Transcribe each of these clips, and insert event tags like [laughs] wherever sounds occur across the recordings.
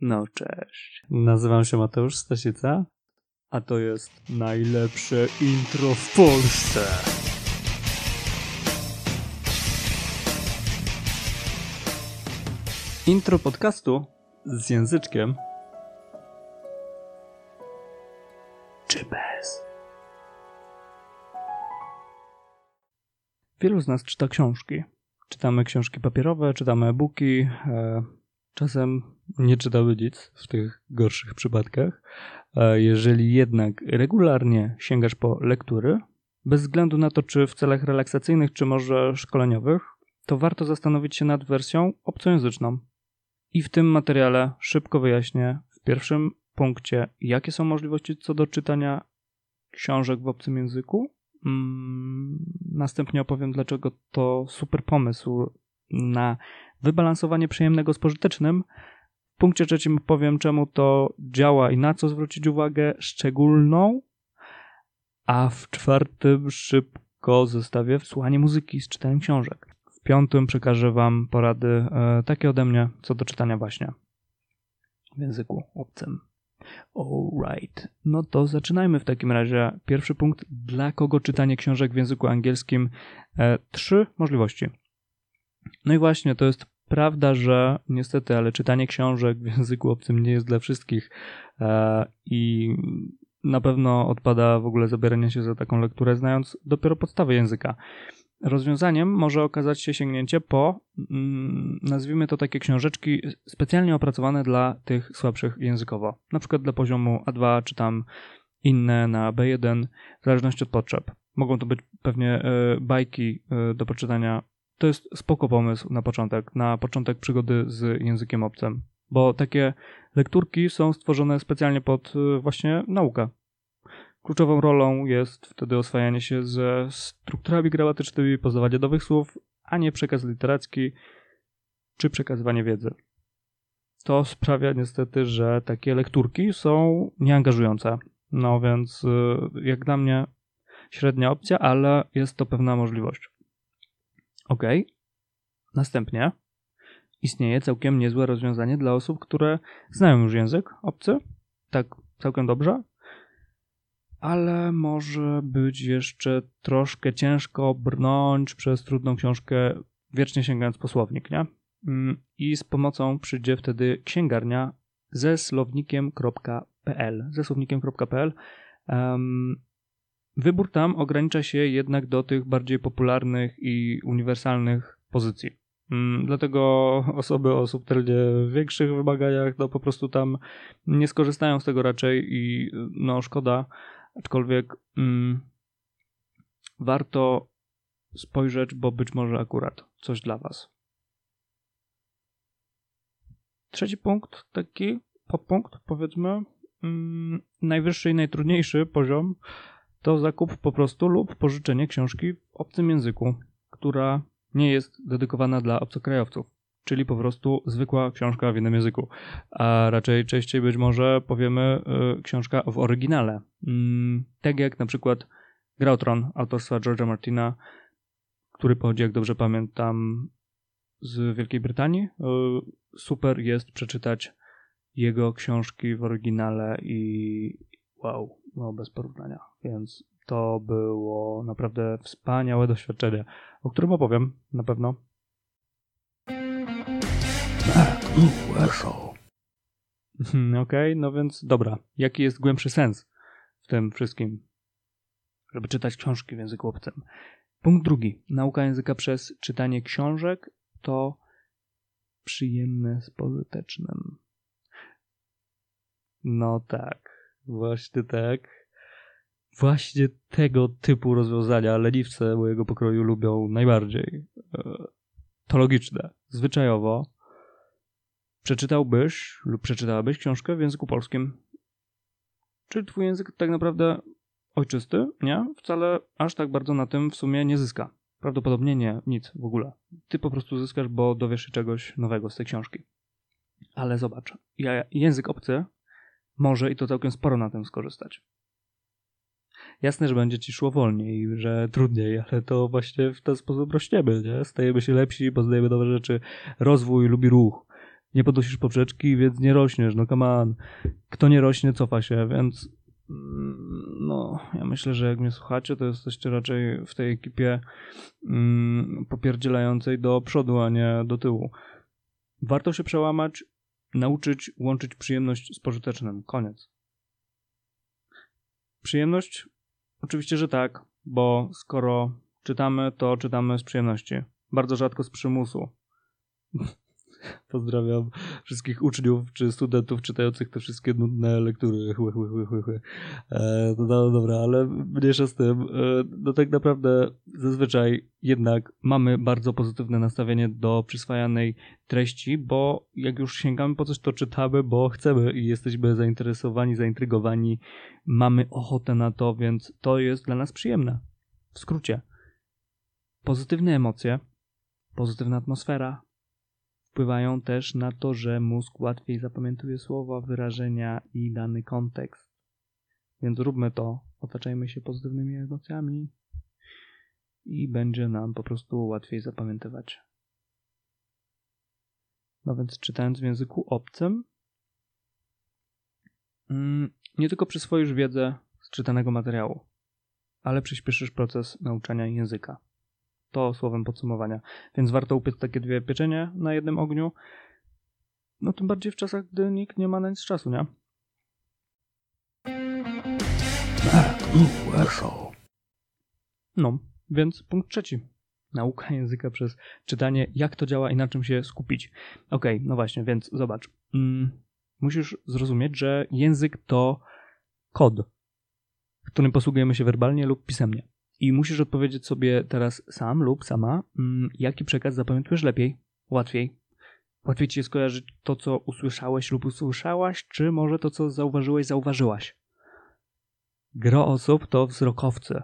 No cześć. Nazywam się Mateusz Stasica, a to jest najlepsze intro w Polsce. Intro podcastu z języczkiem czy bez? Wielu z nas czyta książki. Czytamy książki papierowe, czytamy e-booki, e, czasem nie czytamy nic w tych gorszych przypadkach. Jeżeli jednak regularnie sięgasz po lektury, bez względu na to, czy w celach relaksacyjnych, czy może szkoleniowych, to warto zastanowić się nad wersją obcojęzyczną. I w tym materiale szybko wyjaśnię w pierwszym punkcie, jakie są możliwości co do czytania książek w obcym języku. Mm, następnie opowiem, dlaczego to super pomysł na wybalansowanie przyjemnego z pożytecznym. W punkcie trzecim powiem, czemu to działa i na co zwrócić uwagę szczególną. A w czwartym szybko zestawię słuchanie muzyki z czytaniem książek. W piątym przekażę Wam porady e, takie ode mnie co do czytania właśnie w języku obcym. Alright. No to zaczynajmy w takim razie. Pierwszy punkt. Dla kogo czytanie książek w języku angielskim? E, trzy możliwości. No i właśnie, to jest prawda, że niestety, ale czytanie książek w języku obcym nie jest dla wszystkich e, i na pewno odpada w ogóle zabieranie się za taką lekturę, znając dopiero podstawy języka. Rozwiązaniem może okazać się sięgnięcie po, mm, nazwijmy to takie książeczki specjalnie opracowane dla tych słabszych językowo. Na przykład dla poziomu A2 czy tam inne na B1, w zależności od potrzeb. Mogą to być pewnie y, bajki y, do poczytania. To jest spoko pomysł na początek, na początek przygody z językiem obcym, bo takie lekturki są stworzone specjalnie pod y, właśnie naukę. Kluczową rolą jest wtedy oswajanie się ze strukturami gramatycznymi, poznawanie nowych słów, a nie przekaz literacki czy przekazywanie wiedzy. To sprawia niestety, że takie lekturki są nieangażujące. No więc, y, jak dla mnie, średnia opcja, ale jest to pewna możliwość. Ok. Następnie istnieje całkiem niezłe rozwiązanie dla osób, które znają już język obcy, tak całkiem dobrze, ale może być jeszcze troszkę ciężko brnąć przez trudną książkę, wiecznie sięgając po słownik, nie? Mm, I z pomocą przyjdzie wtedy księgarnia ze słownikiem.pl. Ze słownikiem.pl. wybór tam ogranicza się jednak do tych bardziej popularnych i uniwersalnych pozycji. Um, dlatego osoby o subtelnie większych wymaganiach no po prostu tam nie skorzystają z tego raczej i no szkoda, Aczkolwiek mm, warto spojrzeć, bo być może akurat coś dla Was. Trzeci punkt, taki podpunkt, powiedzmy, mm, najwyższy i najtrudniejszy poziom to zakup po prostu lub pożyczenie książki w obcym języku, która nie jest dedykowana dla obcokrajowców czyli po prostu zwykła książka w innym języku. A raczej częściej być może powiemy y, książka w oryginale. Mm, tak jak na przykład Grautron autorstwa George'a Martina, który pochodzi, jak dobrze pamiętam, z Wielkiej Brytanii. Y, super jest przeczytać jego książki w oryginale i wow, no bez porównania. Więc to było naprawdę wspaniałe doświadczenie, o którym opowiem na pewno UFO. Hmm, okej, okay, no więc dobra. Jaki jest głębszy sens w tym wszystkim? Żeby czytać książki w języku obcym. Punkt drugi. Nauka języka przez czytanie książek to przyjemne z pożytecznym. No tak. Właśnie tak. Właśnie tego typu rozwiązania leniwce mojego pokroju lubią najbardziej. E, to logiczne. Zwyczajowo przeczytałbyś lub przeczytałabyś książkę w języku polskim. Czy twój język tak naprawdę ojczysty? Nie, wcale aż tak bardzo na tym w sumie nie zyska. Prawdopodobnie nie, nic w ogóle. Ty po prostu zyskasz, bo dowiesz się czegoś nowego z tej książki. Ale zobacz, ja, język obcy może i to całkiem sporo na tym skorzystać. Jasne, że będzie ci szło wolniej, że trudniej, ale to właśnie w ten sposób rośniemy, nie? Stajemy się lepsi, poznajemy nowe rzeczy. Rozwój lubi ruch. Nie podnosisz poprzeczki, więc nie rośniesz. No come on. Kto nie rośnie, cofa się, więc mm, no, ja myślę, że jak mnie słuchacie, to jesteście raczej w tej ekipie mm, popierdzielającej do przodu, a nie do tyłu. Warto się przełamać, nauczyć łączyć przyjemność z pożytecznym. Koniec. Przyjemność? Oczywiście, że tak, bo skoro czytamy, to czytamy z przyjemności. Bardzo rzadko z przymusu. [laughs] Pozdrawiam wszystkich uczniów czy studentów czytających te wszystkie nudne lektury. Chły, chły, chły, chły, chły. E, no, no dobra, ale mniejsza z tym. E, no tak naprawdę zazwyczaj jednak mamy bardzo pozytywne nastawienie do przyswajanej treści, bo jak już sięgamy po coś, to czytamy, bo chcemy i jesteśmy zainteresowani, zaintrygowani, mamy ochotę na to, więc to jest dla nas przyjemne. W skrócie. Pozytywne emocje, pozytywna atmosfera, wpływają też na to, że mózg łatwiej zapamiętuje słowa, wyrażenia i dany kontekst. Więc róbmy to, otaczajmy się pozytywnymi emocjami i będzie nam po prostu łatwiej zapamiętywać. No więc czytając w języku obcym, mm, nie tylko przyswoisz wiedzę z czytanego materiału, ale przyspieszysz proces nauczania języka. To słowem podsumowania. Więc warto upiec takie dwie pieczenie na jednym ogniu. No tym bardziej w czasach, gdy nikt nie ma na nic czasu, nie? No, więc punkt trzeci. Nauka języka przez czytanie, jak to działa i na czym się skupić. Okej, okay, no właśnie, więc zobacz. Mm, musisz zrozumieć, że język to kod, którym posługujemy się werbalnie lub pisemnie. I musisz odpowiedzieć sobie teraz sam lub sama, mm, jaki przekaz zapamiętujesz lepiej, łatwiej. Łatwiej ci jest skojarzyć to, co usłyszałeś lub usłyszałaś, czy może to, co zauważyłeś, zauważyłaś. Gro osób to wzrokowcy.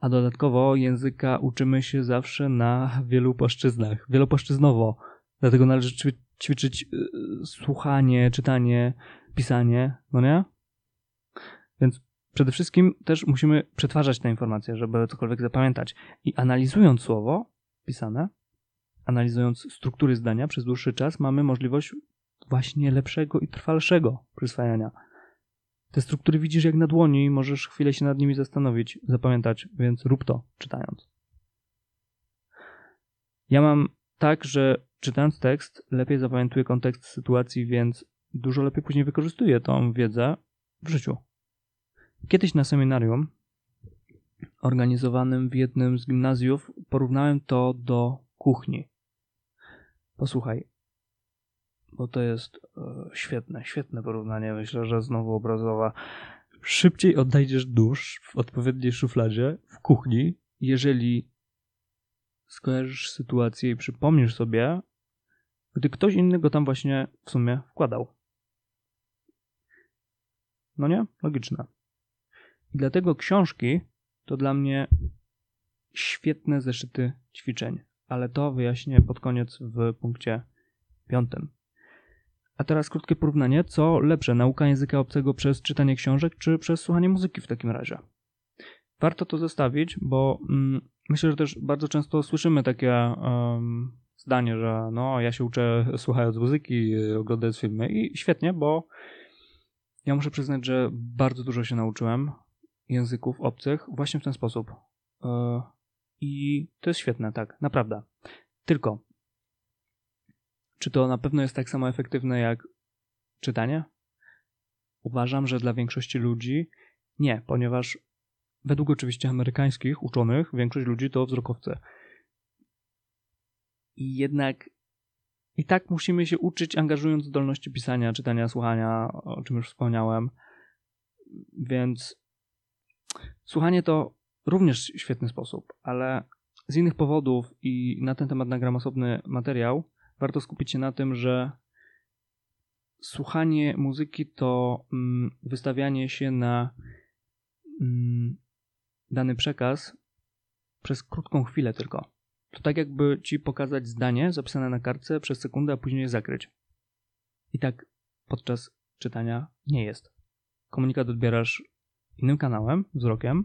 A dodatkowo języka uczymy się zawsze na wielu płaszczyznach, wielopłaszczyznowo. Dlatego należy ćwiczyć yy, słuchanie, czytanie, pisanie, no nie? Więc Przede wszystkim też musimy przetwarzać te informacje, żeby cokolwiek zapamiętać. I analizując słowo pisane, analizując struktury zdania przez dłuższy czas, mamy możliwość właśnie lepszego i trwalszego przyswajania. Te struktury widzisz jak na dłoni i możesz chwilę się nad nimi zastanowić, zapamiętać, więc rób to czytając. Ja mam tak, że czytając tekst lepiej zapamiętuję kontekst sytuacji, więc dużo lepiej później wykorzystuję tą wiedzę w życiu. Kiedyś na seminarium organizowanym w jednym z gimnazjów porównałem to do kuchni. Posłuchaj, bo to jest e, świetne, świetne porównanie. Myślę, że znowu obrazowa. Szybciej odnajdziesz dusz w odpowiedniej szufladzie w kuchni, jeżeli skojarzysz sytuację i przypomnisz sobie, gdy ktoś inny go tam właśnie w sumie wkładał. No nie? Logiczne. I dlatego książki to dla mnie świetne zeszyty ćwiczeń, ale to wyjaśnię pod koniec w punkcie piątym. A teraz krótkie porównanie, co lepsze, nauka języka obcego przez czytanie książek, czy przez słuchanie muzyki w takim razie? Warto to zestawić, bo mm, myślę, że też bardzo często słyszymy takie um, zdanie, że no, ja się uczę słuchając muzyki, oglądając filmy i świetnie, bo ja muszę przyznać, że bardzo dużo się nauczyłem języków obcych właśnie w ten sposób. E, I to jest świetne, tak, naprawdę. Tylko, czy to na pewno jest tak samo efektywne jak czytanie? Uważam, że dla większości ludzi nie, ponieważ według oczywiście amerykańskich uczonych większość ludzi to wzrokowcy. I jednak i tak musimy się uczyć, angażując zdolności pisania, czytania, słuchania, o czym już wspomniałem. Więc Słuchanie to również świetny sposób, ale z innych powodów i na ten temat nagram osobny materiał, warto skupić się na tym, że słuchanie muzyki to mm, wystawianie się na mm, dany przekaz przez krótką chwilę tylko. To tak jakby ci pokazać zdanie zapisane na kartce przez sekundę, a później je zakryć. I tak podczas czytania nie jest. Komunikat odbierasz innym kanałem, wzrokiem,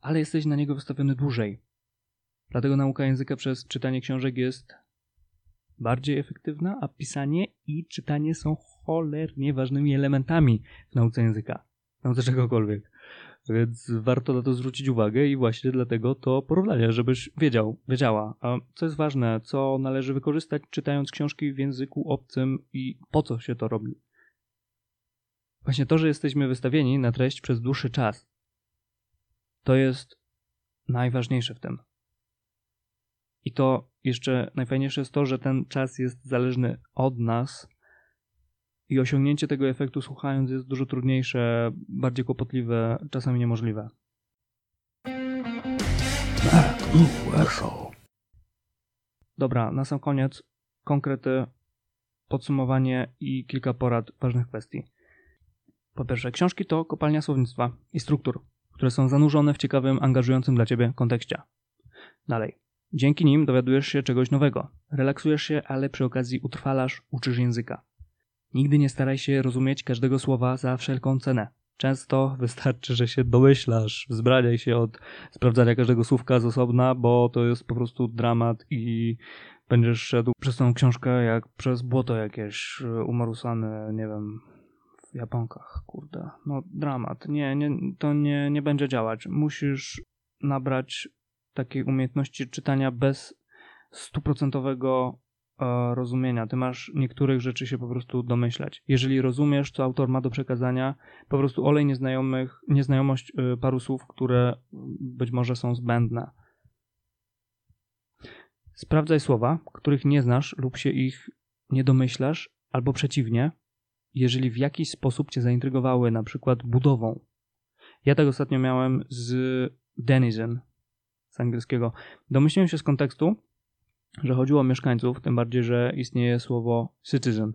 ale jesteś na niego wystawiony dłużej. Dlatego nauka języka przez czytanie książek jest bardziej efektywna, a pisanie i czytanie są cholernie ważnymi elementami w nauce języka, w nauce czegokolwiek. Więc warto na to zwrócić uwagę i właśnie dlatego to porównanie, żebyś wiedział, wiedziała, co jest ważne, co należy wykorzystać czytając książki w języku obcym i po co się to robi. Właśnie to, że jesteśmy wystawieni na treść przez dłuższy czas, to jest najważniejsze w tym. I to jeszcze najfajniejsze jest to, że ten czas jest zależny od nas i osiągnięcie tego efektu słuchając jest dużo trudniejsze, bardziej kłopotliwe, czasami niemożliwe. Dobra, na sam koniec konkrety, podsumowanie i kilka porad ważnych kwestii. Po pierwsze, książki to kopalnia słownictwa i struktur, które są zanurzone w ciekawym, angażującym dla ciebie kontekście. Dalej. Dzięki nim dowiadujesz się czegoś nowego, relaksujesz się, ale przy okazji utrwalasz, uczysz języka. Nigdy nie staraj się rozumieć każdego słowa za wszelką cenę. Często wystarczy, że się domyślasz, wzbraniaj się od sprawdzania każdego słówka z osobna, bo to jest po prostu dramat i będziesz szedł przez tą książkę jak przez błoto jakieś umarusane, nie wiem, Japonkach, kurde. No dramat. Nie, nie, to nie, nie będzie działać. Musisz nabrać takiej umiejętności czytania bez stuprocentowego e, rozumienia. Ty masz niektórych rzeczy się po prostu domyślać. Jeżeli rozumiesz, co autor ma do przekazania, po prostu olej nieznajomych, nieznajomość e, paru słów, które być może są zbędne. Sprawdzaj słowa, których nie znasz lub się ich nie domyślasz, albo przeciwnie, jeżeli w jakiś sposób cię zaintrygowały, na przykład budową. Ja tak ostatnio miałem z Denizen z angielskiego. Domyśliłem się z kontekstu, że chodziło o mieszkańców, tym bardziej, że istnieje słowo citizen.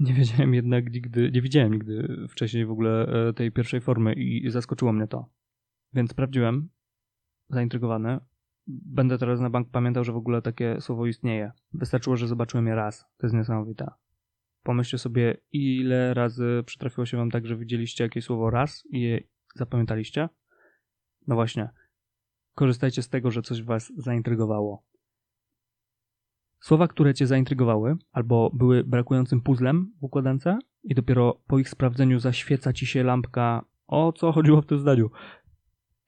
Nie wiedziałem jednak nigdy, nie widziałem nigdy wcześniej w ogóle e, tej pierwszej formy i zaskoczyło mnie to. Więc sprawdziłem, zaintrygowany. Będę teraz na bank pamiętał, że w ogóle takie słowo istnieje. Wystarczyło, że zobaczyłem je raz. To jest niesamowite. Pomyślcie sobie, ile razy przytrafiło się wam tak, że widzieliście jakieś słowo raz i je zapamiętaliście. No właśnie, korzystajcie z tego, że coś was zaintrygowało. Słowa, które cię zaintrygowały, albo były brakującym puzzlem w układance i dopiero po ich sprawdzeniu zaświeca ci się lampka, o co chodziło w tym zdaniu,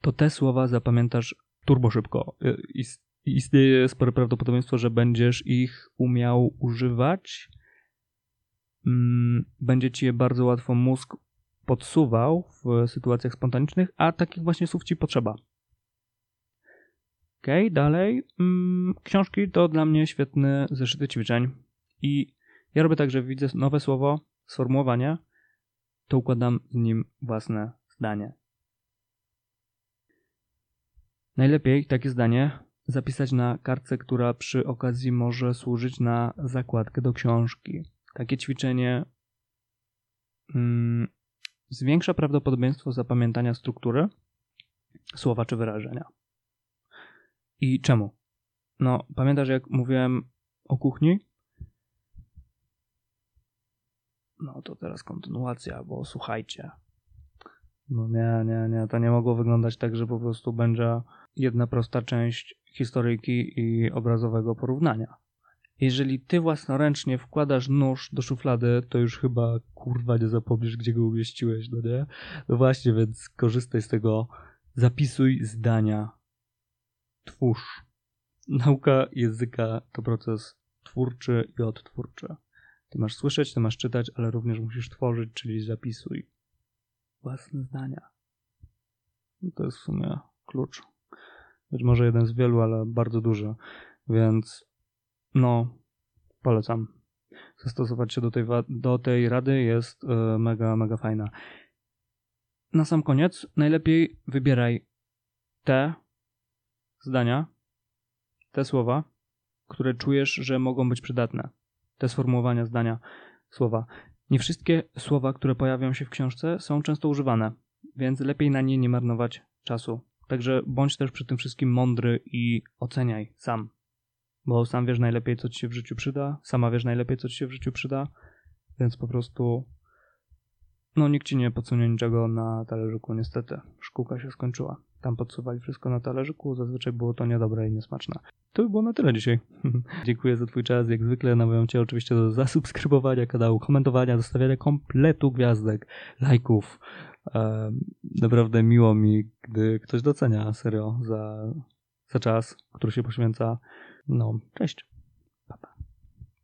to te słowa zapamiętasz turbo szybko. Istnieje spore prawdopodobieństwo, że będziesz ich umiał używać. Mm, będzie ci je bardzo łatwo mózg podsuwał w sytuacjach spontanicznych, a takich właśnie słów ci potrzeba. Ok, dalej. Mm, książki to dla mnie świetny zeszyty ćwiczeń. I ja robię tak, że widzę nowe słowo, sformułowanie, to układam z nim własne zdanie. Najlepiej takie zdanie zapisać na kartce, która przy okazji może służyć na zakładkę do książki. Takie ćwiczenie mm, zwiększa prawdopodobieństwo zapamiętania struktury słowa czy wyrażenia. I czemu? No, pamiętasz, jak mówiłem o kuchni? No to teraz kontynuacja, bo słuchajcie. No nie, nie, nie, to nie mogło wyglądać tak, że po prostu będzie jedna prosta część historyjki i obrazowego porównania. Jeżeli ty własnoręcznie wkładasz nóż do szuflady, to już chyba kurwa nie zapomnisz, gdzie go umieściłeś, no nie? No właśnie, więc korzystaj z tego. Zapisuj zdania. Twórz. Nauka języka to proces twórczy i odtwórczy. Ty masz słyszeć, ty masz czytać, ale również musisz tworzyć, czyli zapisuj własne zdania. No to jest w sumie klucz. Być może jeden z wielu, ale bardzo duży. Więc no, polecam. Zastosować się do tej, do tej rady jest yy, mega, mega fajna. Na sam koniec, najlepiej wybieraj te zdania, te słowa, które czujesz, że mogą być przydatne. Te sformułowania zdania, słowa. Nie wszystkie słowa, które pojawią się w książce, są często używane, więc lepiej na nie nie marnować czasu. Także bądź też przy tym wszystkim mądry i oceniaj sam. Bo sam wiesz najlepiej, co ci się w życiu przyda, sama wiesz najlepiej, co ci się w życiu przyda, więc po prostu no nikt ci nie podsunie niczego na talerzyku, niestety. Szkółka się skończyła. tam podsuwali wszystko na talerzyku, zazwyczaj było to niedobre i niesmaczne. To by było na tyle dzisiaj. [laughs] Dziękuję za Twój czas. Jak zwykle namawiam Cię oczywiście do zasubskrybowania kanału, komentowania, zostawiania kompletu gwiazdek, lajków. E, naprawdę miło mi, gdy ktoś docenia serio za, za czas, który się poświęca. No, cześć.